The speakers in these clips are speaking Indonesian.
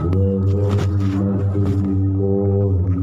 Wherever you Lord.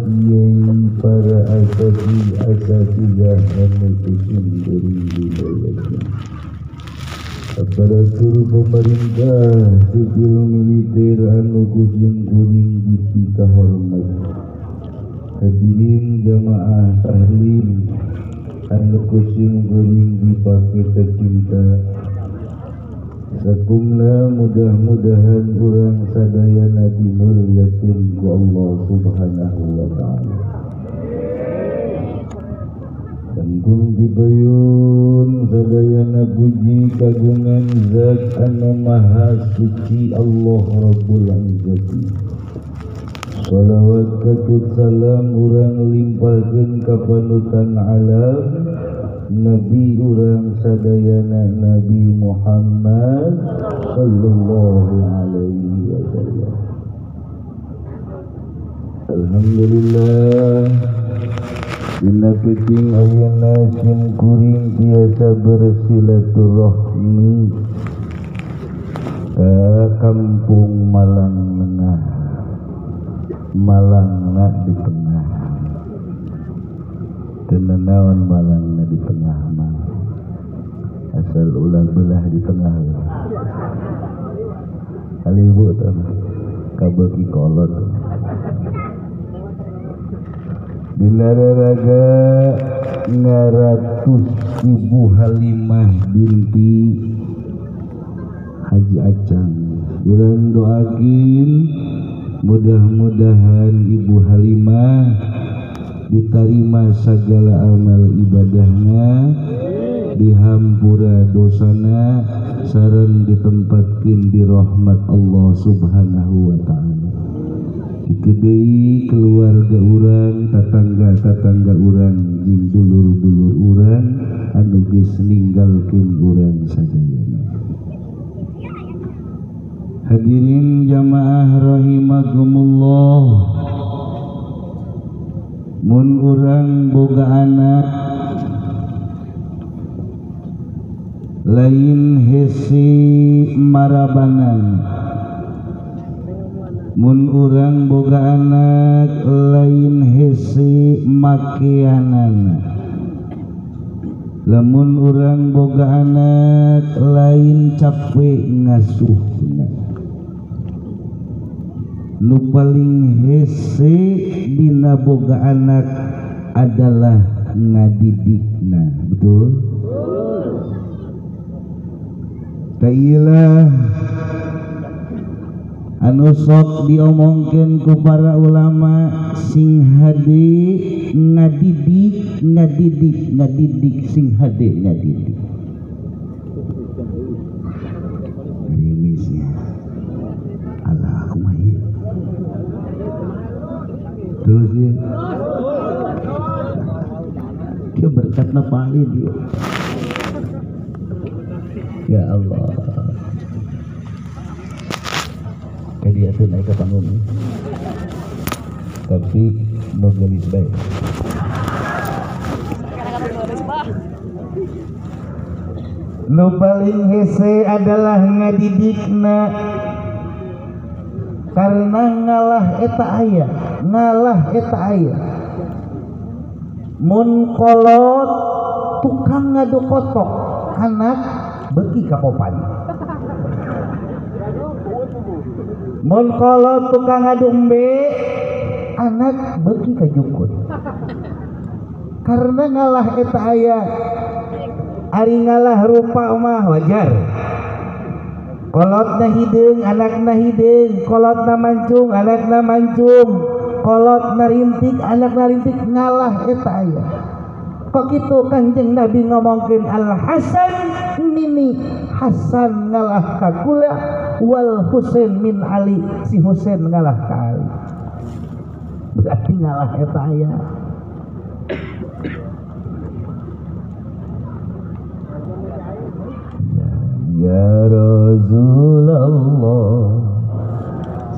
Kiai, para asasi dan mutusin dari wilayahnya. Aparatur pemerintah, sipil militer, anu kucing kuning di hormat. Hadirin jamaah tahlim, anu kucing kuning dipakai kecinta. sakumna mudah-mudahan orang sadaya nabi muliatin ku Allah subhanahu wa ta'ala. Tenggung dibayun sadaya nabuji kagungan zat anu maha suci Allah Rabbul Izzati Salawat katut salam orang limpahkan kapanutan alam. Nabi orang sadayana Nabi Muhammad sallallahu alaihi wasallam. Alhamdulillah. Dina keting ayana sim kuring biasa bersilaturahmi ke kampung Malang Tengah Malang nak di tengah. Tenanawan Malang nak di tengah mah asal ulah belah di tengah kali ibu tu kabaki kolot di nararaga ngaratus ibu Halimah binti Haji Acang. Bulan doakin mudah-mudahan Ibu Halimah diterima segala amal ibadahnya dihampura dosana saran ditempatkan di rahmat Allah subhanahu wa ta'ala. Dikedai keluarga orang tetangga tetangga orang jing dulur-dulur orang anu geus ninggalkeun urang sadayana Hadirin jamaah rahimakumullah. Mun urang boga anak. Lain hesi marabanan. Mun urang boga anak lain hesi makianan. Lamun urang boga anak lain capek ngasuh nu paling hese dina boga anak adalah ngadidikna betul? Tailah anu sok diomongkeun ku para ulama sing hade ngadidik ngadidik ngadidik sing hade ngadidik. Terus ya dia berkata paling dia. Ya Allah. Dia tuh naik ke panggung. Tapi nogelis baik nu paling hese adalah ngadidikna karena ngalah eta aya ngalah eta aya. Mun kolot tukang ngadu kotok anak beki kapopan. Mun kolot tukang ngadu embe anak beki kajukut karena ngalah eta aya ari ngalah rupa mah wajar kolot na hidung anak na hidung kolot na mancung anak na mancung. Kolot na rintik anak na rintik. Ngalah eta aya. Kok gitu kanjeng nabi ngomongkeun al hasan mini hasan ngalah ka kula wal husain min ali. Si husain ngalah ka ali. Berarti ngalah eta aya. Ya Rasulullah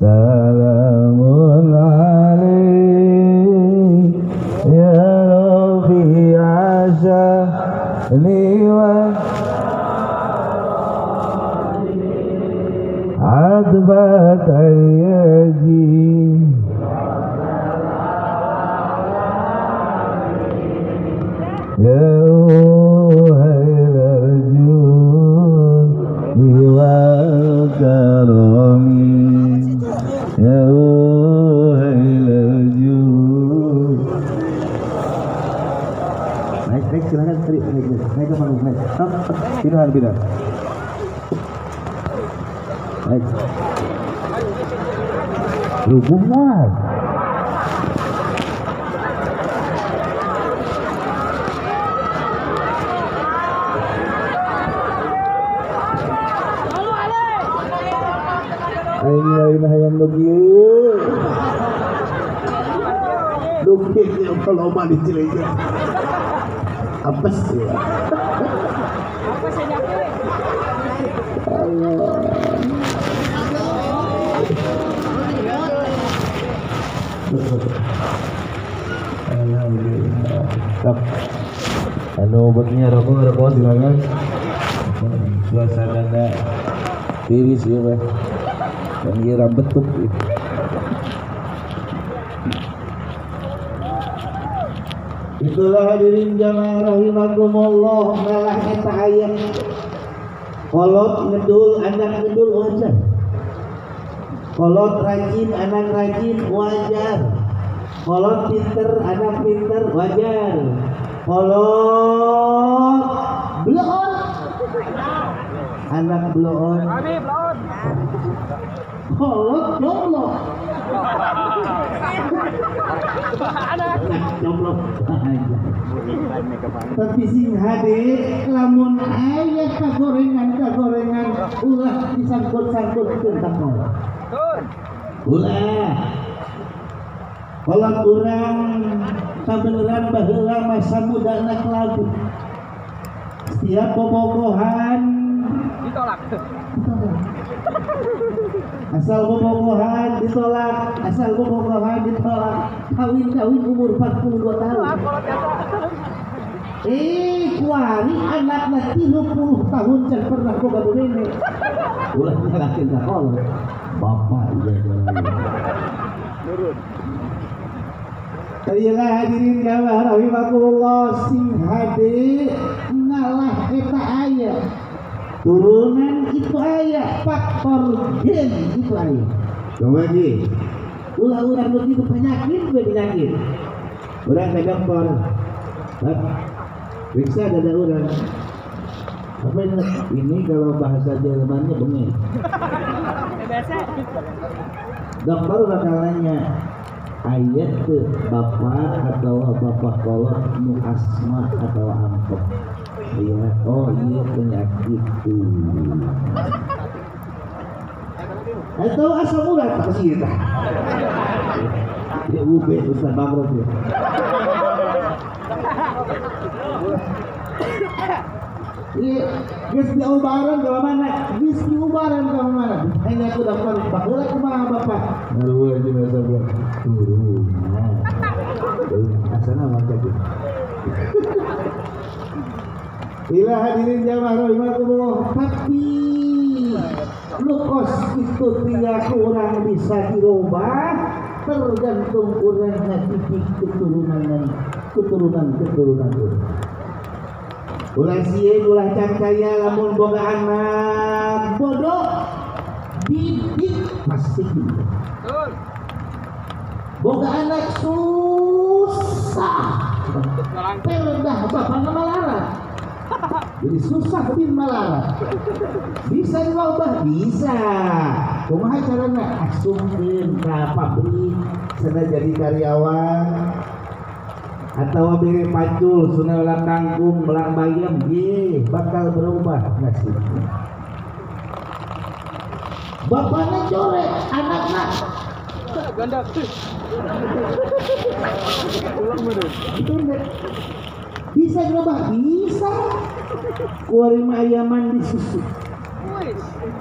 Salamun alaik Ya Rabbi Azali wa Adbat ayyaji Ya Iwal Karami Ya Uhayl Arjun Naik, naik, silakan, naik, naik, naik, naik ke panggung, naik, stop, stop, pindahan, pindah, naik, lu buat, Aing lain hayang begitu. Yang kalau mah di Cileunyi. Apa sih? Alhamdulillah. Anu obatnya rokok rokok silakan. Suasana tiris ya, Pak. Yang kira betuk ya. Itulah hadirin jamaah rahimakumullah. Malah eta aya kolot ngedul anak ngedul wajar. Kolot rajin anak rajin wajar. Kolot pinter anak pinter wajar. Kolot belon anak belon kolot jomblo jomblo tapi sing hade lamun ayah kagorengan kagorengan ulah disangkut-sangkut tentang ulah. Kalau kurang kebenaran bahula masa muda anak lagu. Setiap bobogohan ditolak asal bobogohan ditolak asal bobogohan ditolak kawin kawin umur 42 tahun Eh, kuari anak na 30 tahun can pernah boga nenek. Ulah nyalakin ka kolot. Bapak iya Nurut. Ayolah hadirin jamaah rahimakumullah sing hade ngalah aya. Turunan itu aya, faktor gen itu aya. Coba lagi. Ulah urang begitu penyakit gue penyakit. Urang ke dokter. Periksa dada orang. Apa ini? Ini kalau bahasa Jermannya bengek. Dokter bakal nanya, ayat ke bapak atau bapak kolot nu asma atau angkot. Iya, oh iya penyakit tuh. Itu asal mula tak sih kita. Ya ube Ustaz Bangkrut ya. Iya, geus diubaran ke mana? Geus diubaran ke mana? Hanya aku dapat baheula kumaha Bapak? Ngaruh aja bahasa gua. Turun. Asana mah jadi. Ila hadirin jamaah rahimakumullah. Tapi lukos itu tidak kurang bisa dirubah tergantung orang titik keturunan keturunan keturunan ulah sieun ulah cangkaya lamun boga anak bodoh didik pasti boga anak susah pelendah bapak malarang jadi susah bin malarang bisa diubah? Bisa. Kumaha caranya? Asumkeun ka pabrik sana jadi karyawan. Atau bere pacul sunah ulang kangkung belang bayam. Ye bakal berubah nasibnya bapaknya coret anaknya. Ganda. Bisa berubah bisa. Kuarima ayam mandi susu.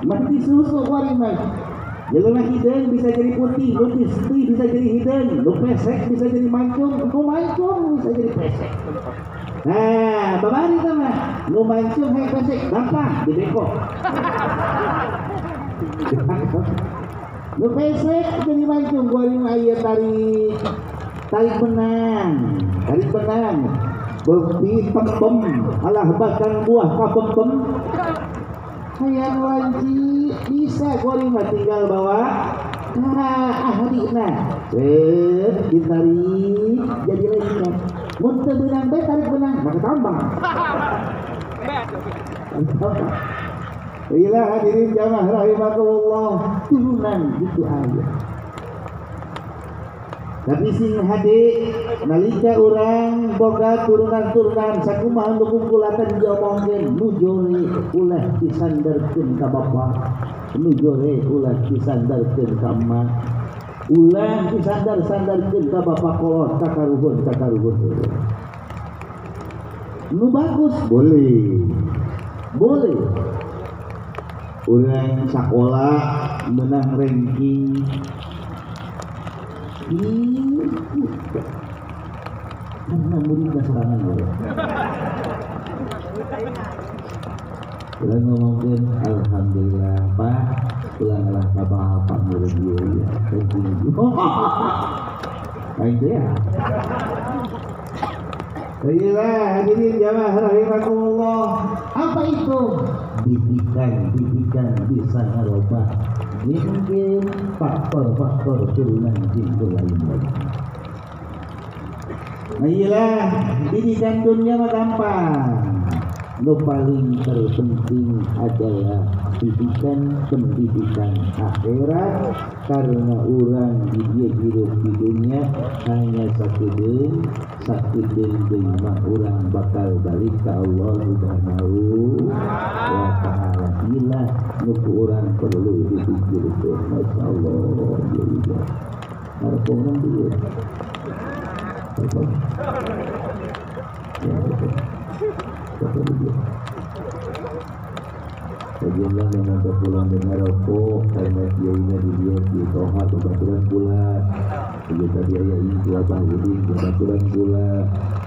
Mandi susu kuarima Jelema hidung bisa jadi putih, putih putih bisa jadi hidung, lu pesek bisa jadi mancung, lu mancung bisa jadi pesek. Nah, babari ka mah, lu mancung hay pesek, gampang, dibeko. lu pesek jadi mancung, gua lima ayat tarik, tarik benang, tarik benang. Bebi pempem, alah bahkan buah kapempem, hayang wanci bisa goreng tinggal bawa nah ahli nah. Eh ditarik jadi lagi kan mun teu benang bae tarik benang maka tambang. Ila hadirin jamaah rahimakumullah. Turunan gitu aja sing hade nalika orang boga turunan-turunan. Sakumaha nu kumpulatan diomongkeun nu jore ulah disandarkeun ka bapa nu jore ulah disandarkeun ka emak ulah disandar-sandarkeun ka bapa kolot ka karuhun ka karuhun. Nu bagus boleh. Boleh. Orang sekolah menang ranking. Ya. Ngomongin Alhamdulillah Pak ya ya rahimakumullah Apa itu? Didikan, didikan bisa ngerubah mungkin faktor-faktor turunan itu lain. Nah iyalah, didikan dunia mah gampang. Lo paling terpenting adalah didikan pendidikan akhirat karena orang di dia hidup di dunia hanya satu den satu den lima orang bakal balik ke Allah Subhanahu wa taala inilah nuku orang perlu dipikirkan Masya Allah. ya harus orang dulu ya betul betul Bagaimana yang ada pulang dengan rokok karena dia ini di dia di toha kebetulan pula. Jadi tadi ayah ini dua bahudin kebetulan pula.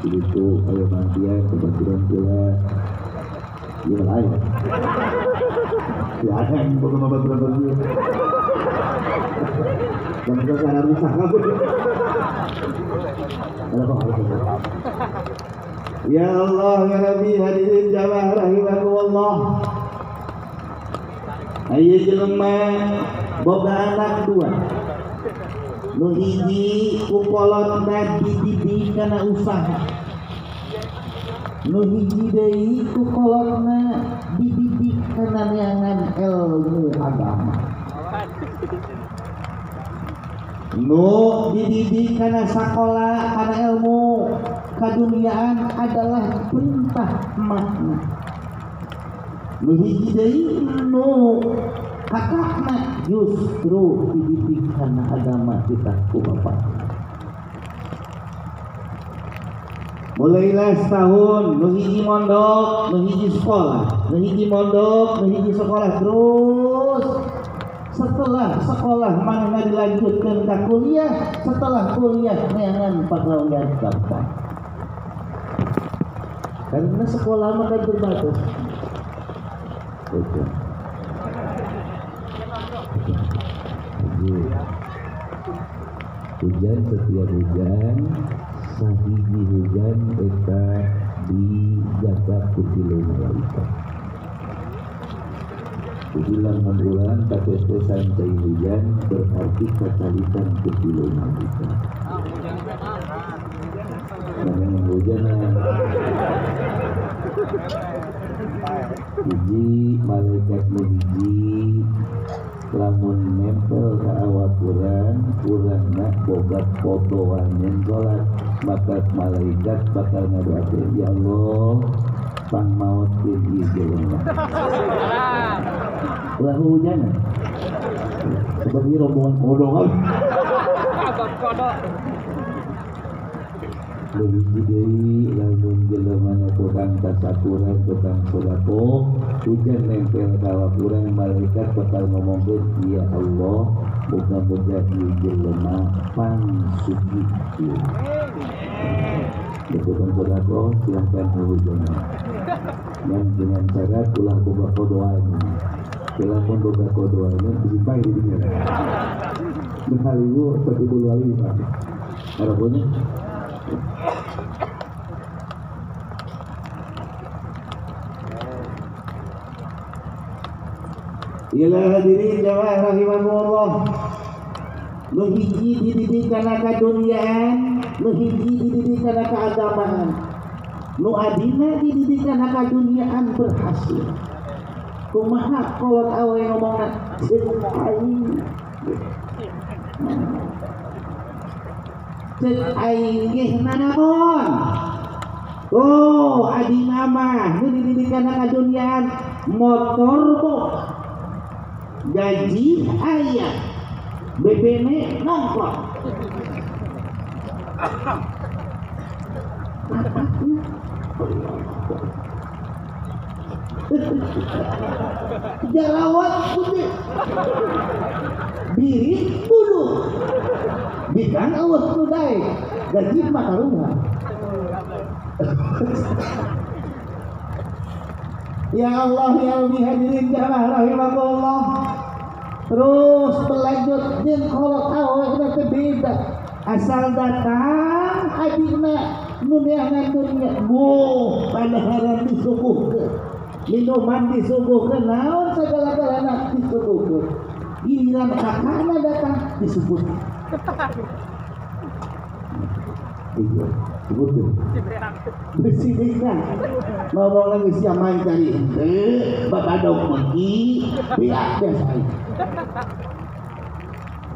Itu ayah mantian kebetulan pula. Iya lain Ya ada yang bukan kebetulan pula Dan kita cara rusak kabut Ada apa? Ya Allah ya Nabi hadirin jamaah rahimakumullah Ayo jelema boga anak dua. Nu hiji ku kolotna dididik kana usaha. Nu hiji deui ku kolotna dididik kana neangan ilmu agama. Nu dididik kana sekolah kana ilmu kaduniaan adalah perintah makna. Hiji deui nu hakakna justru dididik agama kita ku bapak mulailah setahun nu hiji mondok nu hiji sekolah. Nu hiji mondok nu hiji sekolah terus. Setelah sekolah mana dilanjutkan ke kuliah setelah kuliah neangan pegawai gampang karena sekolah maka hujan setiap hujan sahiji hujan kita dijaga kutilu malaikat Ujilan bulan tapi santai hujan berarti katalisan kutilu malaikat Jangan hujan Hiji malaikat hiji lamun nempel ke awak kurang kurang nak bogat fotoan yang sholat maka malaikat bakal ngadoakeun ya Allah pang maut tinggi jelema ulah hujan seperti rombongan kodok lebih deui lamun hujan nempel kawa kurang malaikat bakal ngomongkeun ya Allah muga-muga ieu jelema pang suci Tukang sodako silahkan hujan yang dengan syarat ulah boga kodoanya Silahkan boga kodoanya Disimpai di dunia Pak Harapannya Ialah hadirin jamaah rahimahullah Menghiji dididik karena keduniaan Menghiji dididik karena keagamaan Nu adina dididik karena keduniaan berhasil. Kumaha kolot awe ngomongna Cek aing Cek aing geh Oh adina mah Nu dididik karena keduniaan Motor boh gaji ayah. BBM nongkrong. Jarawat putih. Biri bulu Bikan awas kudai Gaji mata rumah Ya Allah ya Allah hadirin jamaah rahimahullah terus berlanjut dan kalau tahu itu beda asal datang adiknya nuniangan dunia bu pada hari disuguhkan. Minuman disuguhkan naon segala galanya disuguhkan. Giliran kakaknya datang disebut Iya, sebutkan. Bersihkan. Ngomong lagi siapa main tadi. Eh, bapak dong pergi. Biar biasa.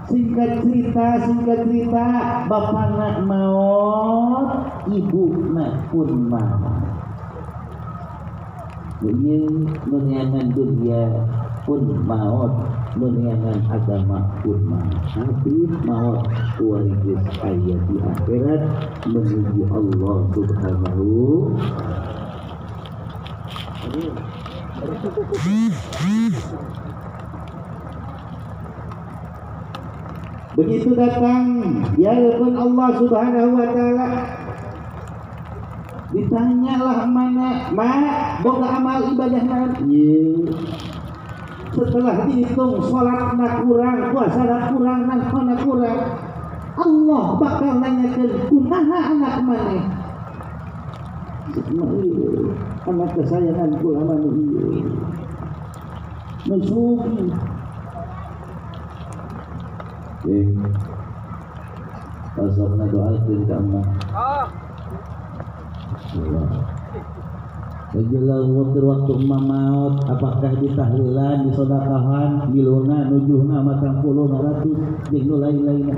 Singkat cerita, singkat cerita, bapak nak maut, ibu nak pun maut. Jadi menyangan dunia pun maut, menyangan agama pun maut. Tapi maut kualitas ayat di akhirat menuju Allah Subhanahu Begitu datang ya pun Allah Subhanahu wa taala ditanyalah mana ma boga amal ibadah naon Ye. Setelah dihitung sholat nak kurang puasa nak kurang nafkah nak kurang. Allah bakal nanyakan kumaha anak mana. Anak kesayangan kula mana ieu Mesugi Eh, Pasokna doa ke Allah. Menjelang waktu-waktu maut, apakah di tahlilan, di sodakahan, di luna, nujuhna, matang puluh, ratus, jeung nu lain-lainna.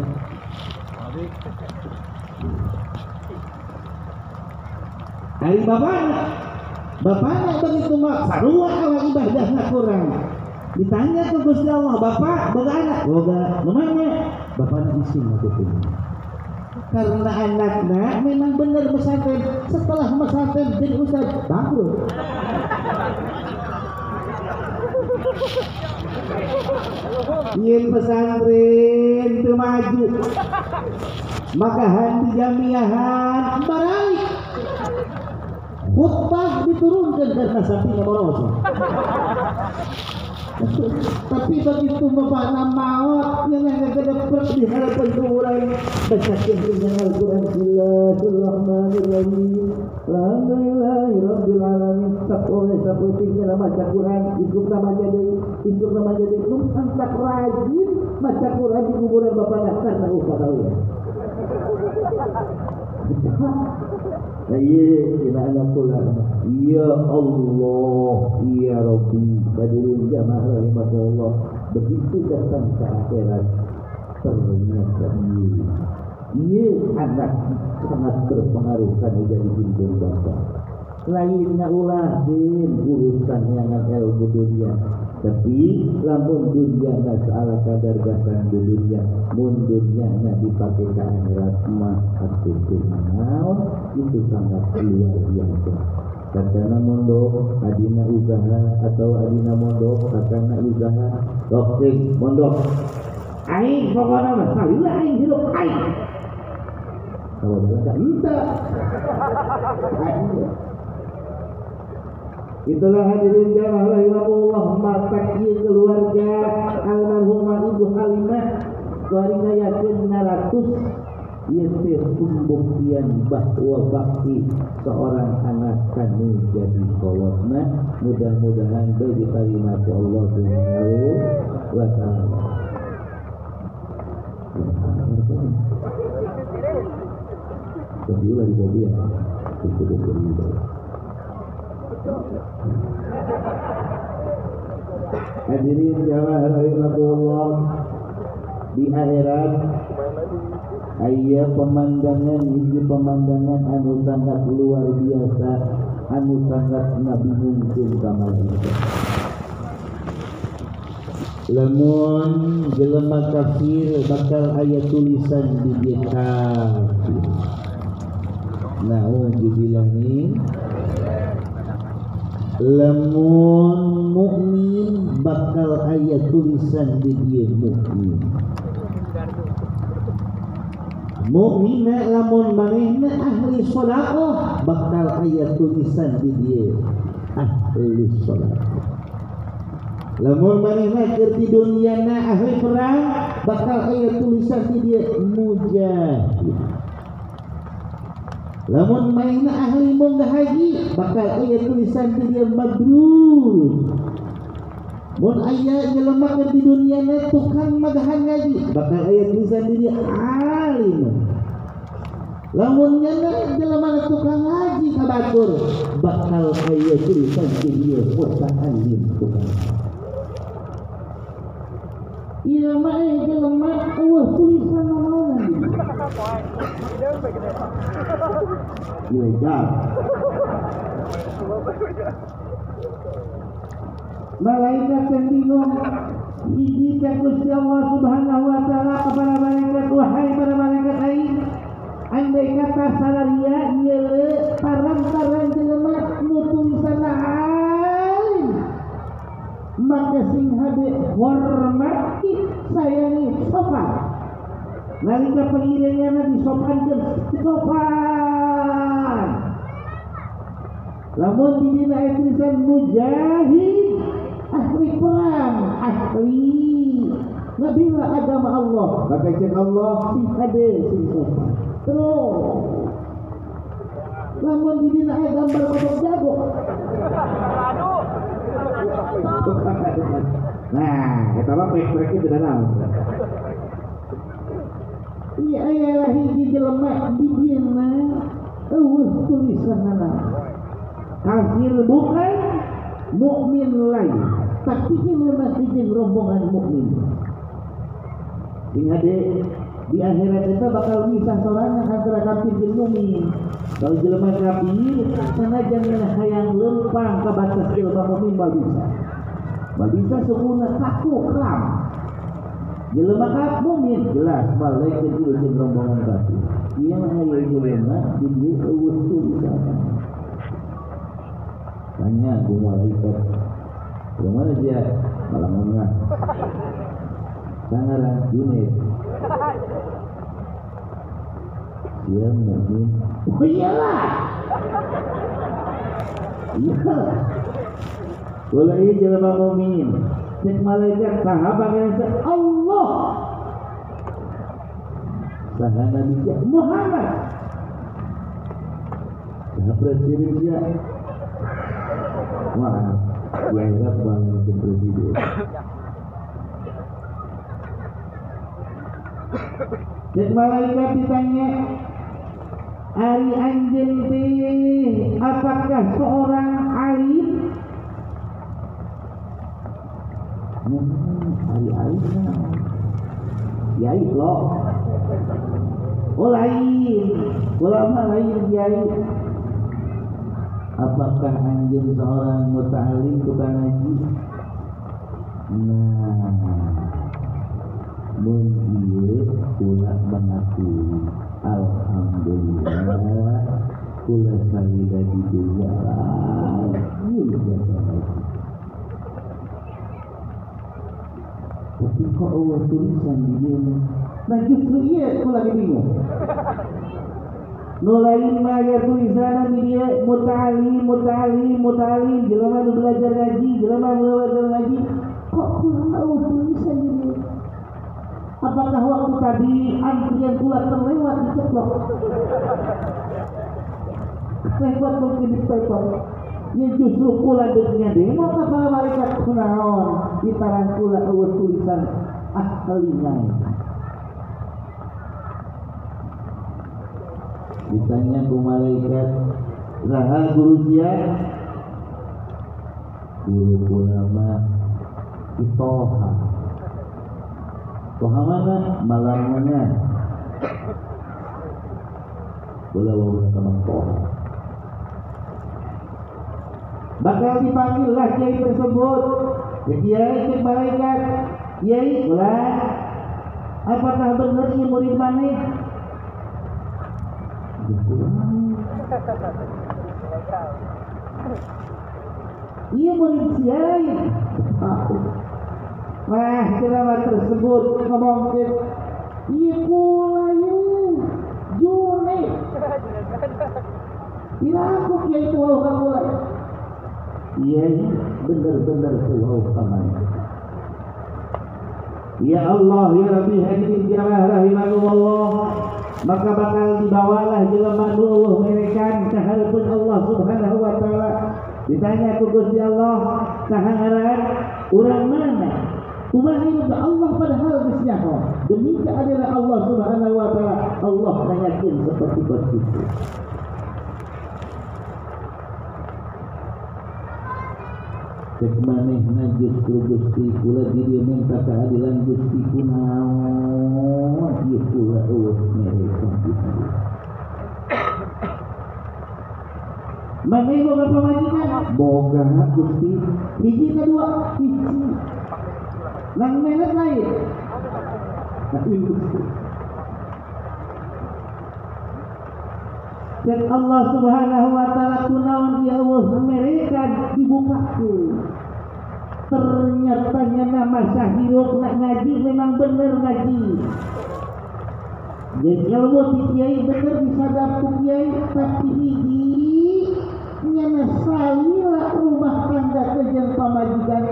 Hari bapakna, bapakna begitu mak sarua awal ibadahna kurang. ditanya ke Gusti Allah bapak boga anak boga namanya bapak isin atau karena anaknya memang benar pesantren setelah pesantren jadi ustaz bangkrut. Yen pesantren itu maju. Maka handi jamiahan balik khutbah diturunkan karena sampingnya boros tapi begitu bapak maut yang yang di dengan Al-Quran. Alhamdulillahirabbil alamin baca Quran ikut nama jadi ikut nama jadi tak rajin baca Quran di kuburan bapak karena upah tahu ya. Ya Allah, Ya Rabbi, hadirin jamaah rahimahullah. Begitu datang ke akhirat, ternyata iya. Iya anak sangat berpengaruh kan jadi pintu bangsa. Lainnya ulah din urusan yang ilmu dunia. Tapi lamun dunia nggak salah kadar gasan dunia, mun dunia nggak dipakai ke akhirat mah itu sangat luar biasa. Karena mondok, adina usaha atau adina mondok, karena usaha, dokter mondok. Aing pokoknya mah salila aing hidup aing. Kalau bilang entah. Itulah hadirin jamaah rahimahullah mata keluarga almarhumah Ibu Halimah keluarga yakin naratus yaitu pembuktian bahwa bakti seorang anak kanu jadi kolotna mudah-mudahan diterima oleh Allah Subhanahu wa taala. Kedua lagi mobil ya, kedua. Hadirin jamaah rahimahullah di akhirat ayah pemandangan ini pemandangan anu sangat luar biasa anu sangat nabi mungkin kamar kita Lamun jelema kafir bakal ayat tulisan di dia kafir. Nah, dibilangin? Lamun mukmin bakal ayat tulisan di dia mukmin mukmin lamun manehna ahli sedekah bakal ayat tulisan di dia. Ahli sedekah lamun manehna keur di dunyana ahli perang bakal ayat tulisan di dia. Mujahid. Lamun mainna ahli munggah haji bakal ayat tulisan di dia. Mabrur. Mun aya jelema di dunia na tukang magahan ngaji bakal ayat tulisan di dia alim. Lamun nyana jelema tukang ngaji kabatur bakal ayat tulisan di dia alim tukang. Iya mah jelema eueuh tulisan naon ilegal. Malaikat yang bingung. Hiji Gusti Allah Subhanahu wa taala kepada malaikat wahai para malaikat aing andai kata salaria ieu parang-parang jelema nu tulisan aing maka sing hade hormati sayangi sopan. Nalika pengiringanna disopankeun sopan lamun di dina tulisan mujahid ahli perang. Ahli nabila agama Allah. Cek Allah. Si sing sopan terus. Lamun di dina aya gambar kodok jago. Nah eta mah pek-pek itu dalam. Iya ayalah hiji jelema di dieuna eueuh tulisanana. Kafir bukan, mukmin lain. Ilmu hiji rombongan mukmin. Ingat deh, di akhirat kita bakal misah sorangan antara kafir dan mukmin. Kalau jelema kafir, sanajan hayang lempang ke batas ilmu mukmin bisa. bisa sempurna kaku kram jelema kat mumin jelas balik ke jeung rombongan kafir ieu mah aya jelema di dieu eueuh tanya ku malaikat Ke mana dia? Malam enggak. Sangaran Junaid. Dia mungkin. Oh iyalah. Iya. Mulai jelema mukmin. Cek malaikat sahabat yang Allah. Sahabat Nabi Muhammad. Sahabat dia. Wah, ya ingat banget ke presiden. Cek malaikat ditanya, Ari anjen teh, apakah seorang alim? Hmm, Ari alim Kiai loh. Oh lain, ulama lain kiai. Apakah anjing seorang muta'alim tukang ngaji? Nah, mun ieu kula mengakui alhamdulillah kula salida di dunia. Tapi kok Allah tulisan dunia? Nah justru iya kula bingung. Nulain maya tulisan di dia mutalim, mutalim, mutalim. Jelema nu belajar ngaji, jelema nu belajar ngaji. Kok kurang tahu tulisan dia? Apakah waktu tadi antrian pula terlewat di ceplok? Lewat mungkin di paper. Ya justru pula dunia demo kepala malaikat kunaon di tarang pula tulisan ahlinya. Ditanya ke malaikat Raha guru dia Guru ulama Itoha Toha mana? Malam mana? Boleh bawa sama Toha Bakal dipanggillah kiai tersebut Ya kiai cek malaikat Kiai ulah Apakah benar ini murid mana? Iya manusiai. Wah, selama tersebut? Ngomong ke Iya pula ya Juni Tidak aku kiai tuau kamu Iya benar-benar tuau kamu Ya Allah ya Rabbi hadirin jamaah rahimahullah maka bakal dibawalah jelema nu Allah merekan kahareupeun Allah Subhanahu wa taala. Ditanya ku Gusti Allah saha ngaran urang mana? Kumaha ieu Allah padahal geus nyaho demi adalah Allah Subhanahu wa taala. Allah nanyakeun seperti begitu Cek maneh na justru Gusti? Kula di dieu minta keadilan Gusti kunaon ieu kula eueuh mereka gitu. Maneh boga Gusti hiji kedua hiji nang menet lain tapi Gusti dan Allah Subhanahu wa taala kunaon ya Allah mereka dibukakan ternyata nama sahiruk nak ngaji memang benar ngaji ilmu ti kiai bener disadap ku kiai tapi hiji nyana salila rumah tangga kejeng pamajikan.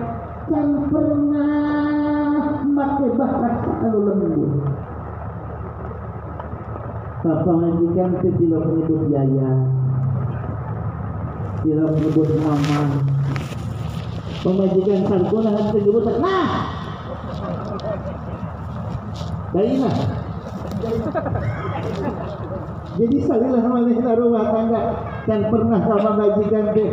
Kan pernah make bahasa anu lembut. Pemajikan itu tidak menyebut biaya. Tidak menyebut mama Pemajikan sangkuna harus menyebut Nah Baiklah Jadi salilah mana rumah tangga Dan pernah sama majikan ke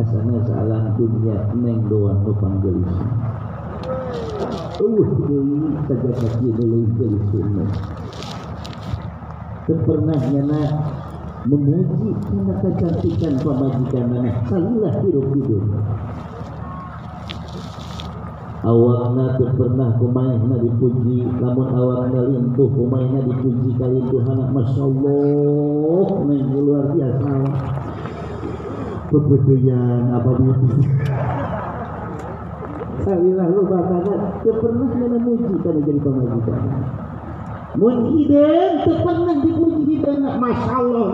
Asalnya salah dunia Neng doang lu panggil Uh, deui saja kaki dulu dari sini. Pernah nyana memuji karena kecantikan pemajikan mana. Salilah hidup hidup awakna teu pernah kumaihna dipuji. Lamun awakna lintuh kumaihna dipuji kali Tuhan Masya Allah neng luar biasa bebedean apa beauty salilah lu bakalan teu pernah mana muji kana jadi pemajikan mun hideung pernah dipuji hideung Masya Allah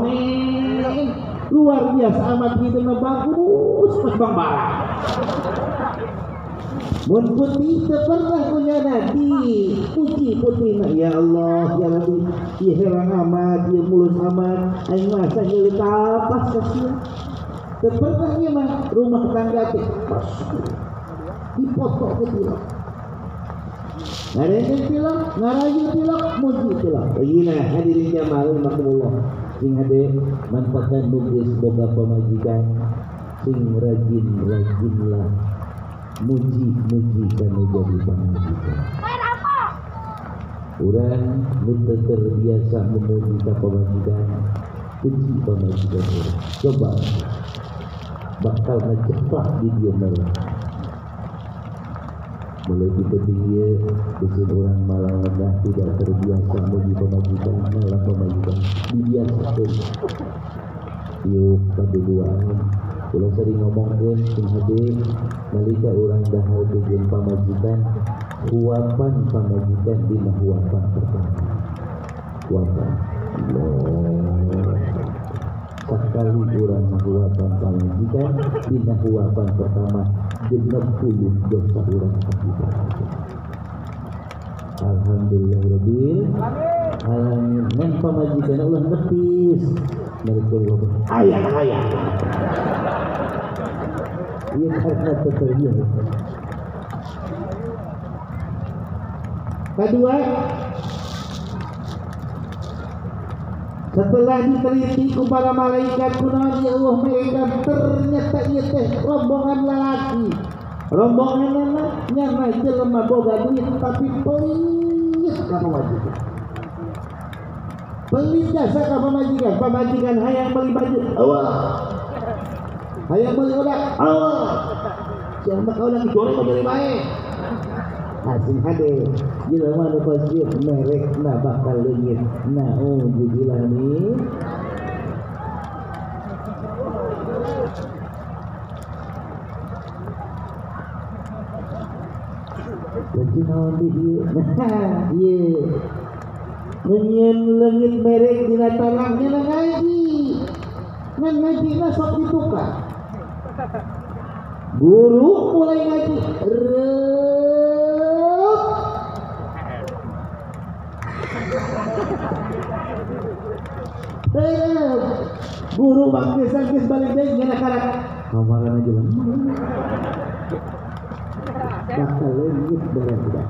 luar biasa amat hideung bagus pas bang barang Mun putih pernah punya nanti puji putih nak ya Allah ya Rabbi. Ya herang amat ya mulus amat. Aing masa apa sasia Tepernahnya mah rumah tetangga teh dipoto ke tilak Ngarenya tilak, ngarayu tilak, muji tilak. Begini hadirin jamaah rahimakumullah. Sing hade manfaatkan nugis boga pemajikan sing rajin rajinlah muji-muji kana jadi pamajikan. Urang mun teu terbiasa memuji ka pamajikan, puji pamajikan urang. Coba bakal ngecepat di dia malah. Mulai tipe dia Bikin orang malah rendah tidak terbiasa Muji pemajikan malah pemajikan Dibiasakan Yuk keduluan kalau sering ngomongin sing hadir nalika orang dahal tujuan pamajikan huapan pamajikan di huapan pertama. Huapan sekali orang huapan pamajikan di huapan pertama genep puluh dosa orang akibat Alhamdulillah Rabbil Alamin. Neng pamajikan Allah nepis Dari Allah Ayah ayah Terbiasa Kedua setelah diteliti ku para malaikat kunaon Allah mereka ternyata ieu teh rombongan lalaki rombongan anak nyana jelema boga duit tapi pelit ka pamajikan pelit jasa ka pamajikan pamajikan hayang beli baju. Awal hayang beli odak awal siapa kau lagi goreng beli baik asing hade jelema nu pasir merek na bakal leungit na oh jubilah ni Jadi di ieu? Nah, ieu. Menyen leungit merek talangnya na ngaji. Ngan ngaji na sok ditukar. Guru mulai ngaji. Rep. Rep. Guru bangkis bangkis balik deh ngena karat. Kamaran aja lah. Bakal lengit barang tidak.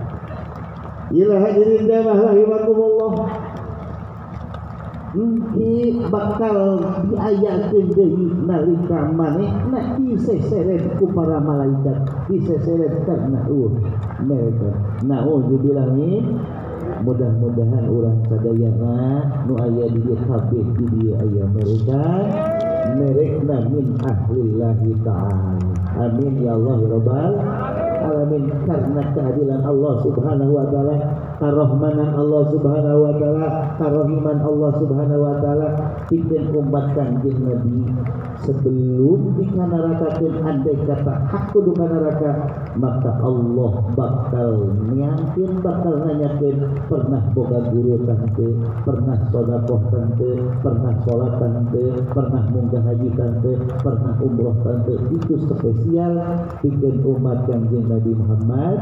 Ilah hadirin damah rahimakumullah. Inti bakal diayakin deui nalika manehna diseseret ku para malaikat diseseret karena uh mereka. Nauzubillah oh, min mudah-mudahan orang sadayana nu aya di dieu kabeh di dieu aya mereka. Merekna min ahlillahi ta'ala. Amin ya Allah ya rabbal alamin karena keadilan Allah Subhanahu wa taala, karahmanan Allah Subhanahu wa taala, karahiman Allah Subhanahu wa taala pikeun umat Kanjeng Nabi. Sebelum dikanarakakeun andai kata hak kudu kanaraka maka Allah bakal nyangkeun bakal nanyakeun pernah boga guru tante pernah sedekah tante pernah salat tante pernah munggah haji tante pernah umroh tante. Itu spesial pikeun umat Kanjeng Nabi Muhammad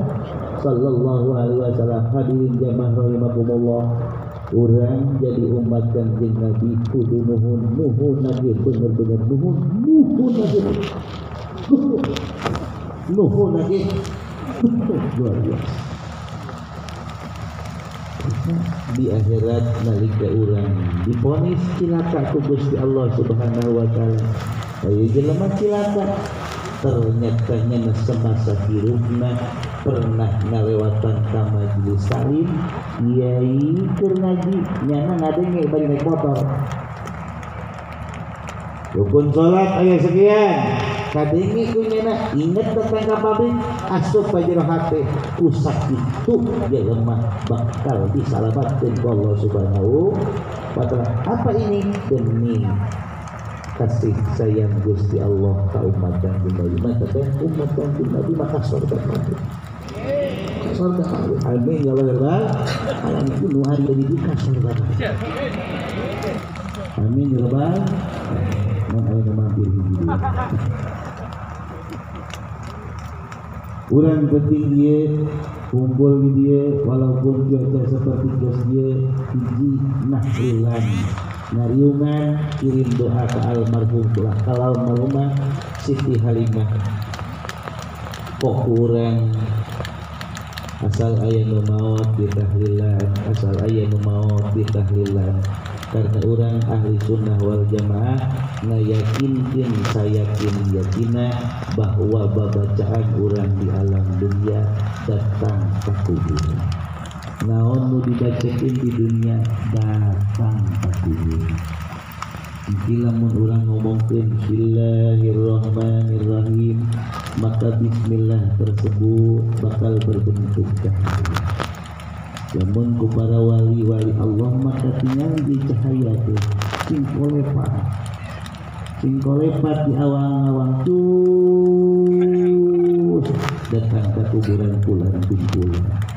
sallallahu alaihi wasallam. Hadirin jamaah rahimakumullah orang jadi umat kanjeng Nabi kudu nuhun nuhun lagi bener-bener nuhun nuhun lagi nuhun lagi luar biasa. Di akhirat nalika orang. Diponis cilaka ku Gusti Allah Subhanahu wa taala. Ayo jelema cilaka ternyata nya semasa hirupna pernah ngalewatan ka majelis salim. Kiai keur ngaji nyana ngadenge bari naik motor. Rukun sholat ayat sekian. Kadenge kunyana inget datang ka pabrik asup pajero hate usak itu bakal disalamatkeun ku Allah Subhanahu apa ini? Demi kasih sayang Gusti Allah ka umat dan Nabi maka teh umat dan Nabi maka surga mati surga mati amin ya Allah ya alam itu nu hari jadi di surga amin ya Allah mun aya mampir hiji Urang penting dia kumpul di dia walaupun cuaca seperti dia hiji nahrilan ngariungan kirim doa ke almarhum kalau almarhumah Siti Halimah. Kok kurang asal ayah nu maut di tahlilan asal ayah nu maut di tahlilan karena orang ahli sunnah wal jamaah ngayakinkan saya yakin yakina bahwa babacaan orang di alam dunia datang ke kuburan naon nu dibacakin di dunia datang kuburan Jadi lamun orang ngomongkan Bismillahirrahmanirrahim maka Bismillah tersebut bakal berbentuk cahaya. Namun ku para wali-wali Allah maka tinggal di cahaya tuh sing kolepat sing kolepat di awang-awang terus datang ke kuburan pulang kumpulan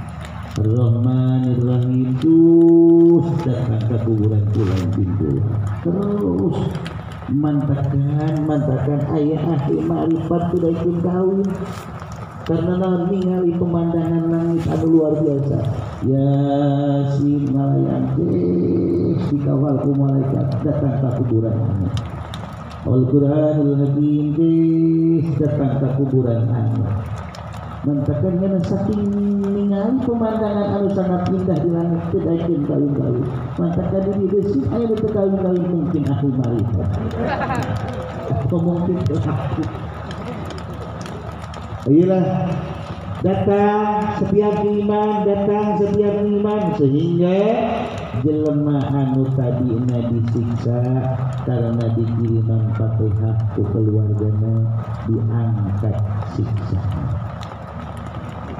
Ar-Rahmanir-Rahim terus datang ke kuburan pulang kumpulan terus mantakan mantakan ayah ahli ma'rifat sudah ikut kawin. Karena ningali pemandangan langit anu luar biasa. Yasin malayan dikawal ku malaikat datang ke kuburan anak Al-Quranul Hakim teh datang ke kuburan anak Mantakan kana saking ningali pemandangan anu sangat indah di langit teh daekeun kawin-kawin Mantakan diri besi aya teu kawin-kawin mungkin aku Atau mungkin aku Iyalah datang setiap iman datang setiap iman sehingga jelema anu tadi disiksa karena dikiriman Fatihah ku keluargana diangkat siksa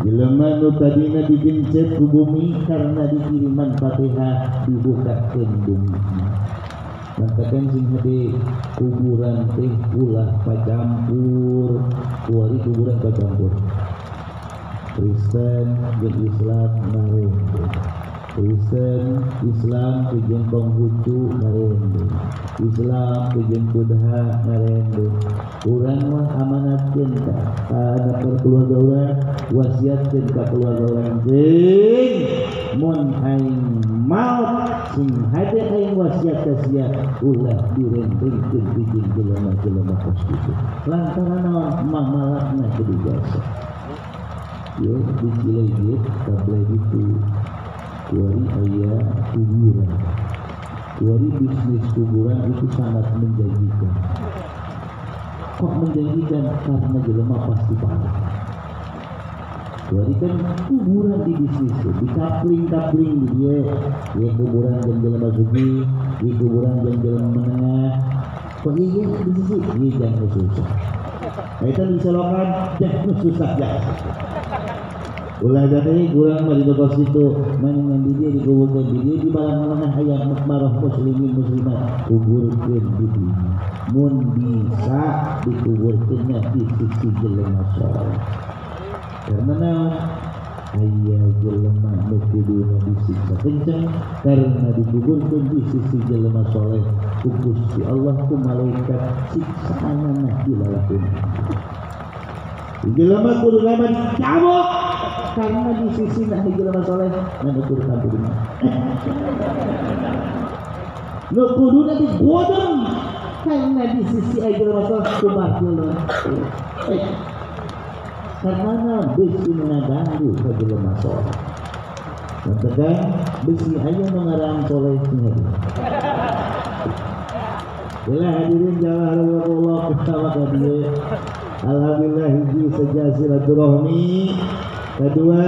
jelema anu tadi digencet ku bumi karena dikiriman Fatihah dibukakeun bumi Mantakan sing hade kuburan teh ulah pacampur kuari kuburan pacampur. Kristen jeung Islam narende Kristen Islam tujeng Konghucu ngarendu Islam jeung Buddha ngarendu urang mah amanatkeun ka? Kana keluarga urang wasiatkeun ka keluarga urang jeung mun aing maut sing hade aing wasiat ka sia ulah direndengkeun bikin jelema-jelema kos kitu lantaran naon mah malakna kudu jasa yo dicilai gitu kabeh gitu. Kuari aya kuburan kuari bisnis kuburan itu sangat menjanjikan kok menjanjikan karena jelema pasti parah Jadi kan kuburan di bisnis di kapling-kapling di dia, ya kuburan dan jalan sugi, di kuburan dan jalan menengah. Iya di sisi? Iya jangan susah. Nah, itu bisa lokan, jangan susah ya. Ulah jadi kurang di kos itu di dia di dia di balang menengah ayat makmarah muslimin muslimat. Kuburkan di. Mun bisa dikuburkannya di sisi jelema sholat. Karena ayah jelema nu kuduna disiksa kencang karena dikuburkan di sisi jelema soleh ku Gusti Allah ku malaikat siksaanana dilalakun di jelema kudu lama dicabok karena di sisi di jelema soleh nah ukur kabur nu kuduna digodong karena di sisi ayah jelema soleh ku bakil eh karena besi mengganggu jelema soleh Katakan besi aja mengarang soleh sendiri. Bila hadirin jalan Allah bersama dia. Alhamdulillah hiji saja silaturahmi. Kedua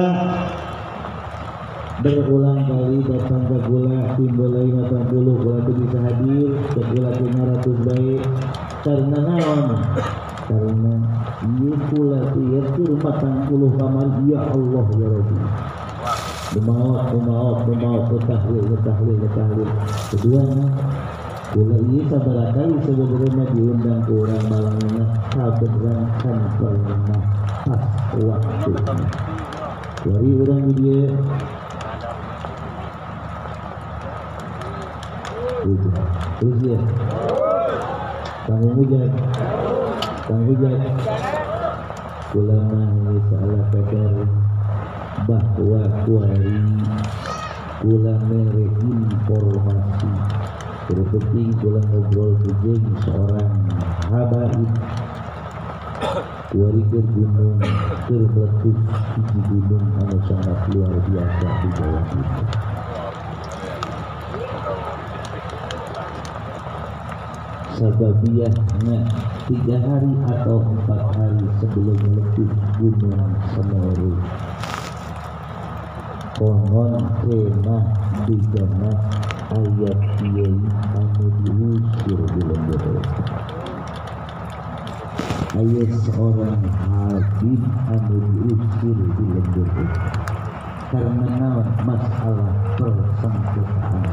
berulang kali datang ke gula timbul lagi matang puluh gula itu bisa hadir ke gula 500 baik karena naon karena ieu kula ieu keur matang puluh kamar ya Allah ya Rabbi Dumaot, dumaot, dumaot, tahlil, tahlil, tahlil. Kedua, kula ieu sabaraha kali sebenarnya diundang ke orang malangna kaberangan pernah pas waktu. Dari orang dia Gitu. Terus ya. Kang Mujad. Kang Mujad. Kula mah salah kadar bahwa kuari kula mere informasi terpenting kula ngobrol jeung seorang habaib ke gunung terletus di gunung anu sangat luar biasa di Jawa Timur sababiahnya tiga hari atau empat hari sebelum meletus gunung Semeru konon kemah di ayat kiai anu diusir di lembur ayat seorang habib anu diusir di lembur karena masalah persangkutan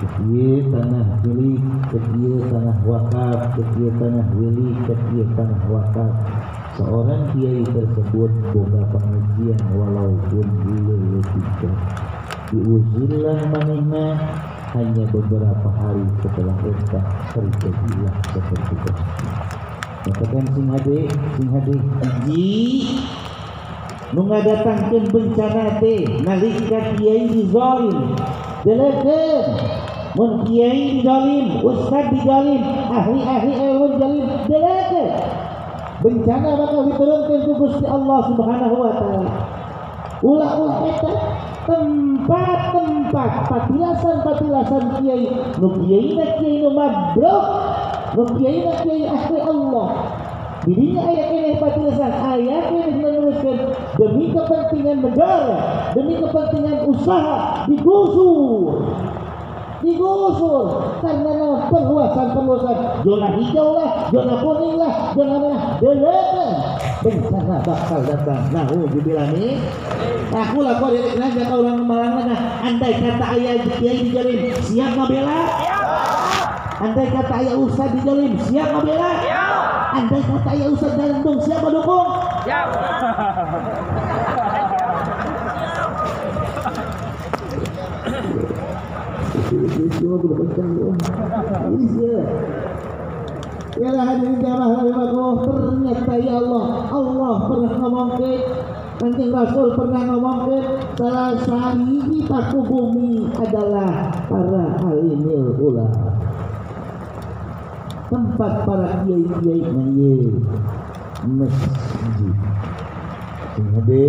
Kekieu tanah milik, kekieu tanah wakaf, kekieu tanah milik, kekieu tanah wakaf. Seorang kiai tersebut boga pengajian walaupun dulu letika. Diuzillah manehna hanya beberapa hari setelah entah terjadilah seperti itu. Katakan sing hade, sing hade, iji nu ngadatangkeun bencana teh nalika kiai dizalim. Delekeun mun kiai dizalim ustad dizalim ahli-ahli ilmu dizalim. Delekeun bencana bakal diturunkan ku Gusti Allah Subhanahu wa taala ulah-ulah tempat-tempat patilasan-patilasan kiai. Nu kiai na kiai nu mabruk. Nu kiai ahli Allah. Dirinya ayat ini patilasan ayat ini menuliskan demi kepentingan negara, demi kepentingan usaha digusur, digusur karena perluasan perluasan zona hijau lah, zona kuning lah, zona merah, delekan bencana bakal datang. Nah, oh dibilang nih, aku lah kau dari kerajaan kau orang malang nah, andai kata ayah kiai dijalin siap ngabela, andai kata ayah ustad dijalin siap ngabela. Andai kata ya Ustaz Gandung siapa dukung? Siap. Ya hadirin jamaah rahimahullah ternyata ya Allah Allah pernah ngomongin Kanjeng Rasul pernah ngomongin salah sahih paku bumi adalah para alimil ulama tempat para kiai-kiai masjid sing hade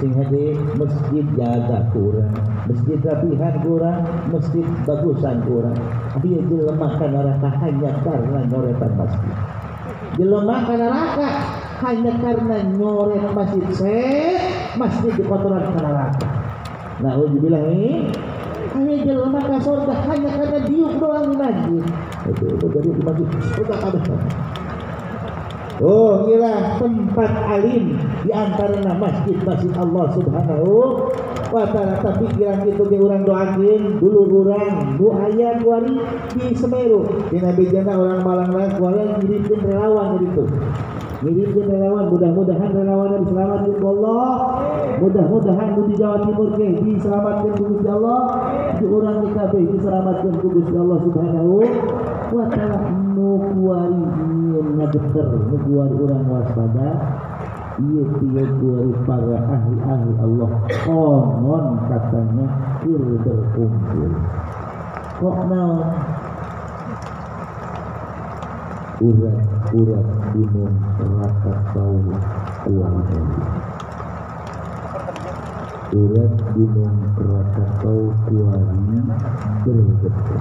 sing hade masjid jaga kurang. Masjid rapihan kurang masjid bagusan kurang. Jelema kana neraka hanya karena nyoretan masjid. Jelema kana neraka hanya karena nyoret masjid. Set masjid di kotoran kana neraka. Nah ujubillah ini hanya jelema ka surga hanya karena diuk doang di masjid. Itu itu jadi di masjid surga kabeh Oh gila tempat alim di antara masjid-masjid Allah Subhanahu wa taala. Tapi pikiran itu ge urang doakeun dulu urang nu aya di Semeru. Di Nabi Jana orang Malang lain kuari ngirimkeun relawan di itu ngirimkeun relawan mudah-mudahan relawan diselamatkan ku Allah. Mudah-mudahan di Jawa Timur ke diselamatkan ku Gusti Allah. Di urang di kabeh diselamatkan ku Gusti Allah Subhanahu wa taala. Nu kuari nyieun ngageter nu kuari urang waspada. Iya tiga kuari para ahli-ahli Allah. Konon katanya kir berkumpul kok naon urat-urat gunung Rakatau Kuala Urat gunung Rakatau Kuali bergetar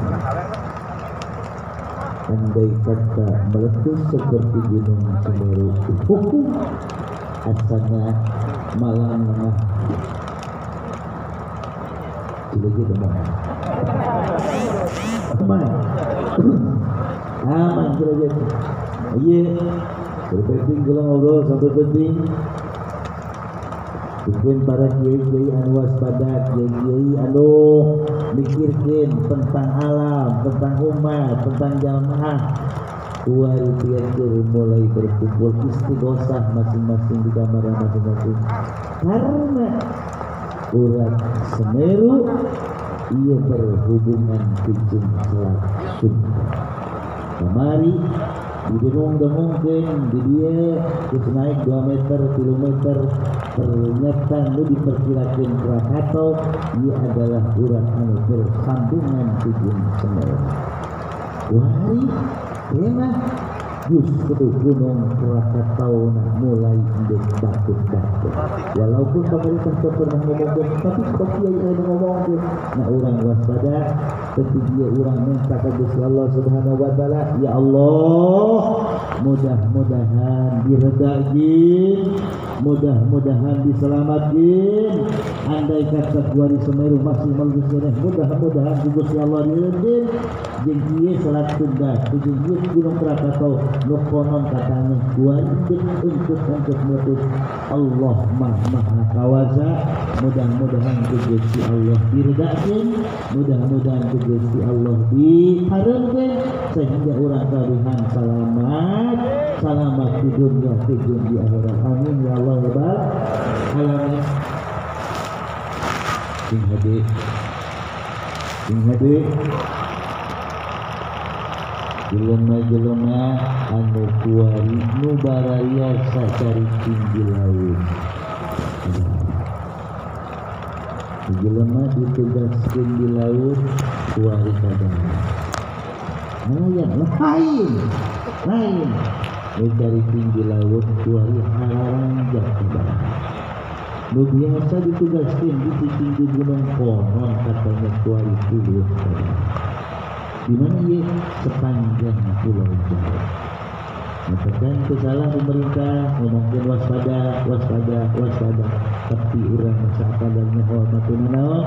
Andai kata meletus seperti gunung Semeru hukum asalnya malam Coba aja teman teman aman derajat iya berpenting kalau ngobrol sampai penting Bikin para kiai-kiai anu waspada, kiai-kiai anu mikirkin tentang alam, tentang umat, tentang jamaah. Kuari tianjur mulai berkumpul istighosah masing-masing di kamar masing-masing. Karena urat Semeru ia berhubungan kucing selat. Kemari di gunung mungkin di dia terus naik 2 meter kilometer ternyata lu diperkirakan Krakatau ia adalah urat anu bersambungan ujung Semeru. Wahari Kena justru gunung Krakatau mulai hidup batuk-batuk. Walaupun pemerintah pernah ngomongin, tapi kok kiai ada ngomongin. Nah orang waspada, ketika dia orang minta ke Gusti Allah Subhanahu Wa Taala, ya Allah, mudah-mudahan diredakin, mudah-mudahan diselamatkan. Andai kata kuari Semeru masih mengusirnya, mudah-mudahan di Gusti Allah diredakin. Jeung ieu salat tunda, jeung ieu gunung Krakatau nu konon katanya kuari untuk untuk meletus Allah mah maha kawasa mudah-mudahan ku Gusti Allah diredakeun mudah-mudahan Gusti Allah dihareukeun sehingga urang kaluhan selamat. Selamat di dunia di dunia akhirat. Amin ya Allah ya rabbal alamin. Sing hade sing hade jelema-jelema anu kuari nu baraya sacaricing di laut jelema ditugaskeun di laut kuari kadang nelayan lain lain nu caricing di laut kuari harangjak kadang nu biasa ditugaskeun di cicing di gunung konon katanya kuari puluh kadang di mana ia sepanjang pulau Jawa. Katakan kesalahan pemerintah ngomongin waspada, waspada, waspada. Tapi orang masa hormatun naon Allah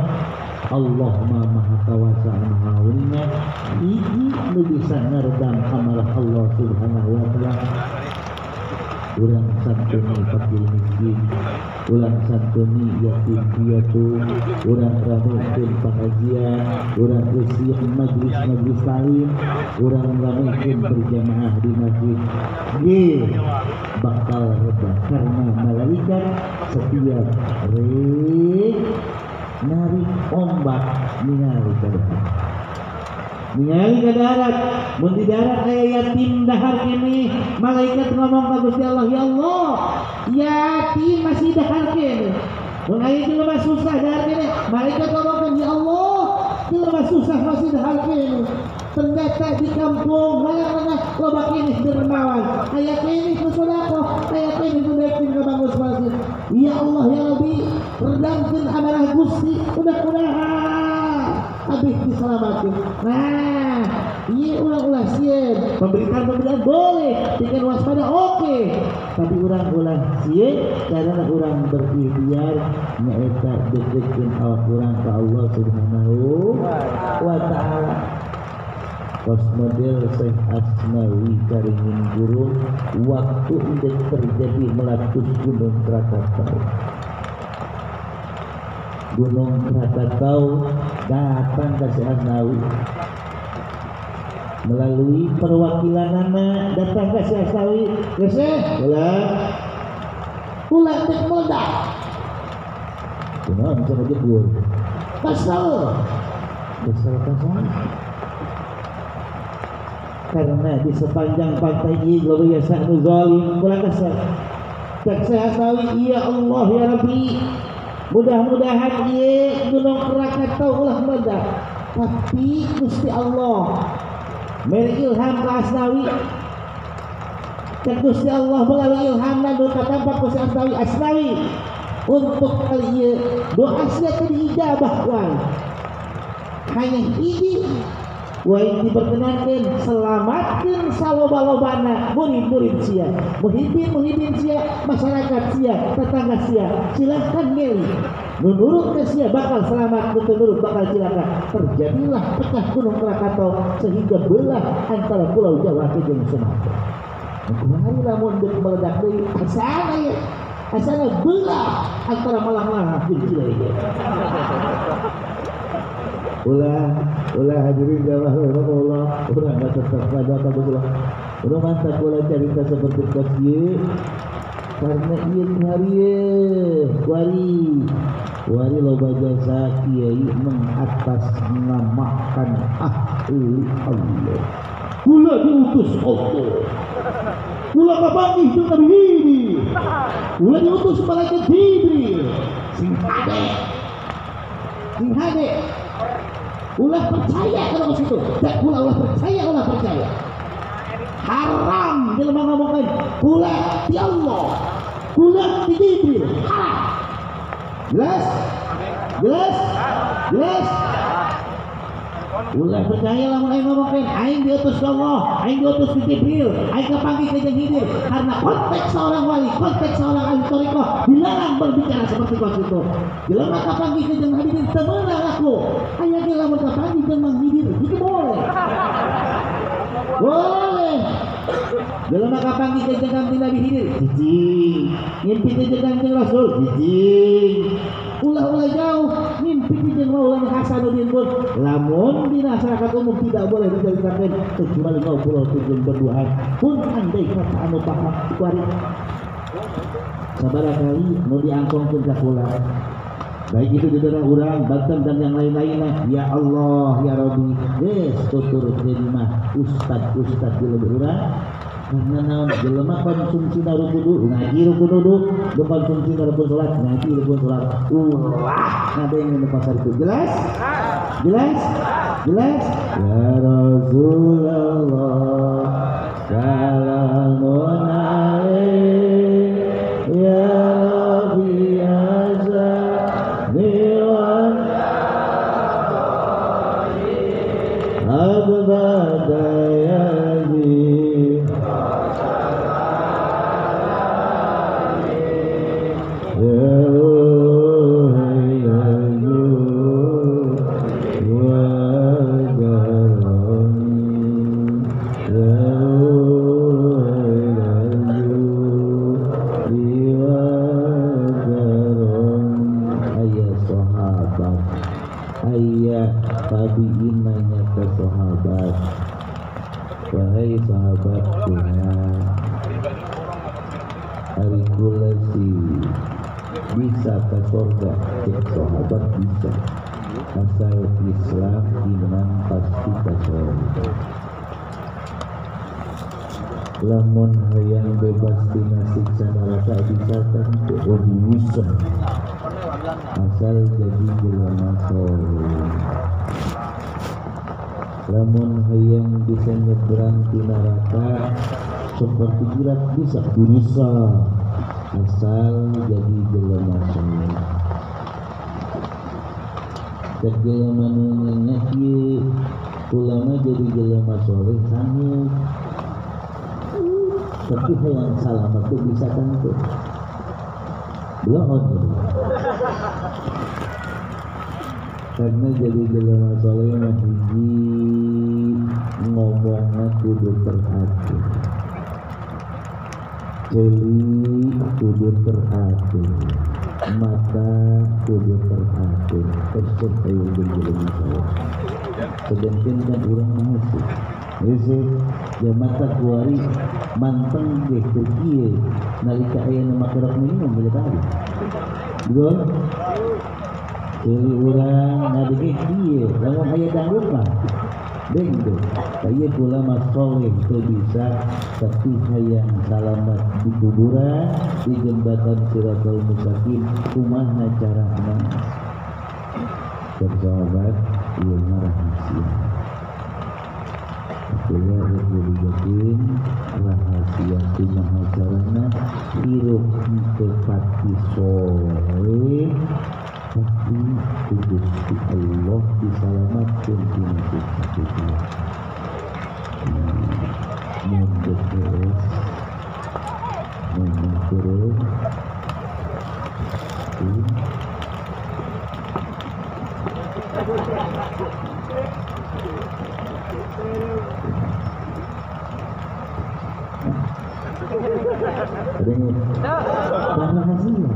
ma maha kawasa maha ulina Iki nu bisa ngeredam amalah Allah subhanahu wa ta'ala. Ulang santuni fakir miskin Ulang santuni yatim piatu Ulang ramukin pengajian. Ulang usia majlis-majlis lain. Ulang ramukin berjamaah di masjid. Ye bakal reda Karena malaikat setiap rek Narik ombak Ningali ke depan ningali ke darat mun di darat aya yatim dahar kene malaikat ngomong ka Gusti Allah ya Allah yatim masih dahar kene. Mun aya jelema susah dahar kene. Malaikat ngomong ya Allah jelema susah masih dahar kene ternyata di kampung. Mana-mana loba kene dermawan. Aya kene ku sodako aya kene ku naikin ka bangus masjid ya Allah ya Rabbi. Redamkeun amarah Gusti. Udah-udahan habis diselamatkan. Nah, iya ulang-ulang. Sieun. Pemberitaan-pemberitaan boleh, dengan waspada oke. Tapi ulang-ulang. Sieun karena orang berikhtiar nyaeta deketin awak orang ke Allah Subhanahu wa taala. Pos model Syekh Asmawi Karingin Guru waktu itu terjadi meletus gunung Krakatau. Gunung Krakatau datang ke Syekh Asnawi. Melalui perwakilan anak datang ke Syekh Asnawi. Ya Syekh pulang. Pulang tek meledak kenapa bisa ngejebur kesel kesel karena di sepanjang pantai ini kalau biasa zalim pulang kesel tak Syekh Asnawi ya Allah ya Rabbi. Mudah-mudahan ia gunung Krakatau ulah meledak. Tapi Gusti Allah Meri ilham ke Asnawi Gusti Allah melalui ilham dan doa tanpa Gusti Asnawi Asnawi Untuk kali ini doa saya dijabah wan Hanya ini Wain diperkenankan selamatkan saloba-lobana murid-murid sia. Muhibin muhibin sia masyarakat sia tetangga sia. Silahkan milih menurut ke sia bakal selamat menurut bakal cilaka terjadilah pecah gunung Krakatau sehingga belah antara pulau Jawa dengan Sumatera kemarin lamun dek meledak deui asana ya. Asana belah antara Malang-Malang jeung Cileunyi ulah ulah hadirin jamaah Allah nggak tetap pada pada ulah ulah mantap cerita seperti kasih karena iya hari wari. Wari loba jasa kiai mengatas namakan ahli Allah. Kula diutus Allah. Kula kapangi Nabi ini. Kula diutus malaikat Jibril. Sing hade sing hade ulah percaya kalau ke situ dan ulah ulah percaya ulah percaya. Haram. Jelema ngomongkan ulah di Allah. Ulah di Jibril. Haram. Jelas? Jelas? Jelas Ulah percaya lah mulai ngomongin. Aing diutus ke Allah Aing diutus ke Jibril Aing kepanggil ke Jibril. Karena konteks seorang wali Konteks seorang ahli toriko Dilarang berbicara seperti kau itu. Jelema kepanggil ke hadirin Temenang aku. Ayah dia lamun kepanggil jeng manghidir Itu boleh. Boleh. Jelema kapanggil ke kantin Nabi Hidir Jijing. Ngimpi ke kantin Rasul Jijing ulah-ulah jauh mimpi jeung Maulana Hasanuddin pun. Lamun di masyarakat umum tidak boleh dijadikan kecuali kau pulau tujuan berduaan pun andai kata anu paham kuari sabara kali mau diangkongkeun ka kula baik itu di daerah urang, Banten dan yang lain-lainnya. Ya Allah ya Rabbi. Yes tutur mah ustad ustad di lebih naon jelema konsumsi na kudu ngaji rukun kudu do konsumsi na rukun salat ngaji rukun salat ulah ngadeng di pasar itu. Jelas? Jelas? Jelas? Ya Rasulullah salamun alaik ya neraka bisa kan wahyu bisa asal jadi jelema soleh lamun hayang bisa nyebrang di neraka seperti jirat bisa berusaha asal jadi jelema soleh cek jelema nanya ulama jadi jelema soleh sanggup tapi hayang selamat itu bisa kan tuh belum karena jadi jelema soleh mah hiji ngomongnya kudu teratur jeli kudu teratur mata kudu teratur tersebut ayo jadi jelema soleh sedangkan kan orang masih Ese ya mata kuari manteng deh terkie nalika aya nama kerap minum bila tadi. Betul? Jadi orang ngadege kieu, lamun aya dangdut mah Deng tuh, saya pula mas soleh itu bisa tapi hayang salamat di kuburan di jembatan Siratul Mustaqim kumaha carana bersahabat ieu rahasia Kula Rasulullah rahasia kumaha carana hirup tepati soleh tapi Gusti Allah diselamatkan tina kita kita. Mundur terus. Mundur terus Karena hasilnya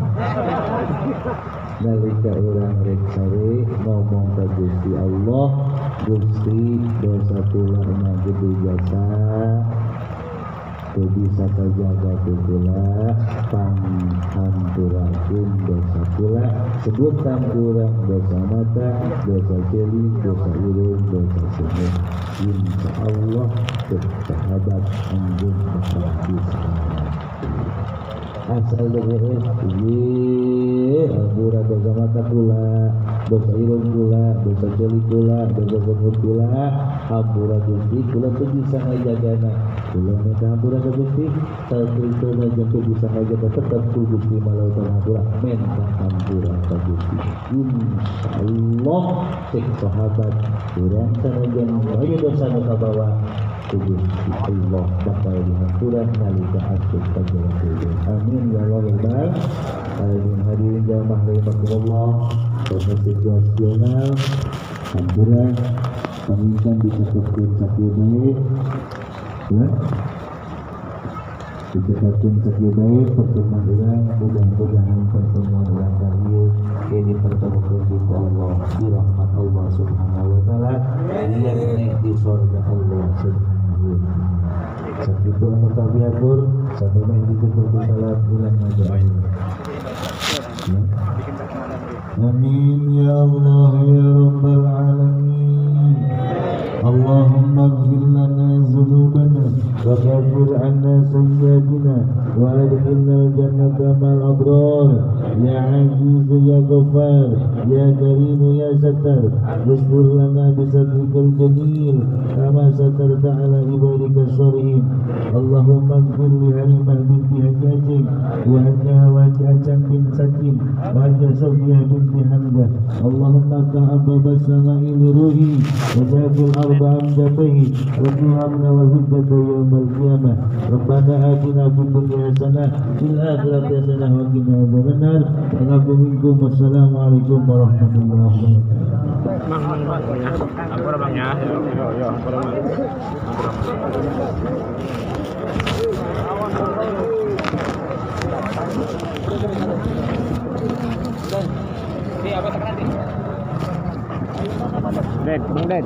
Nalika orang rek sare ngomong ke Gusti Allah Gusti dosa pula na gede jasa bisa teu pula Panghampurakeun dosa pula. Sebutkan kurang dosa mata Dosa jeli, dosa urung, dosa sumur Insya Allah Sahabat bakal bisa asal dari ye ampura dosa mata pula dosa irung pula dosa jeli pula dosa sumur pula ampura gusti pula tuh bisa ngajagana pula minta ampura ke gusti tapi itu aja tuh bisa ngajaga tetap tuh gusti malau ampura minta ampura ke gusti insya Allah cek sahabat kurang sanajan aja dosa dosa bawa tubuh Allah bakal dihampuran nalika asyik panjang tubuh amin ya Allah ya Rabbal alamin hadirin jamaah rahimakumullah proses situasional hampuran paminkan bisa kepun sakit baik ya ditetapkan kerja pertemuan orang mudah-mudahan pertemuan yang terakhir ini pertemuan kita Allah di rahmat Allah subhanahu wa ta'ala. Dia naik di surga Allah subhanahu wa ta'ala. Saat itu anak kami atur sampai main di tutup bulan Ramadan ya. Amin. Ya Allah ya Rabbal Alamin. Allahumma gfir وكفر عنا سيئاتنا وادخلنا الجنة مع الأبرار يا عزيز يا غفار يا كريم يا ستار اصبر لنا بسترك الجميل كما سترت على عبادك الصالحين اللهم اغفر لهلمة بنت هجاج وهجا وهجا بن سكين وهجا سوفيا بنت حمزة اللهم افتح أبواب السماء لروحي وجاب الأرض أمجده وفهمنا وهجة يوم القيامة ربنا آتنا في الدنيا حسنة في الآخرة حسنة وقنا عذاب النار ونرجو منكم والسلام عليكم ورحمة الله وبركاته Bang,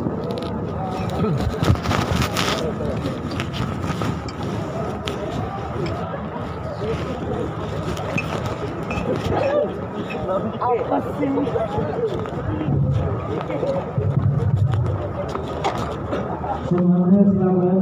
Bang, bang,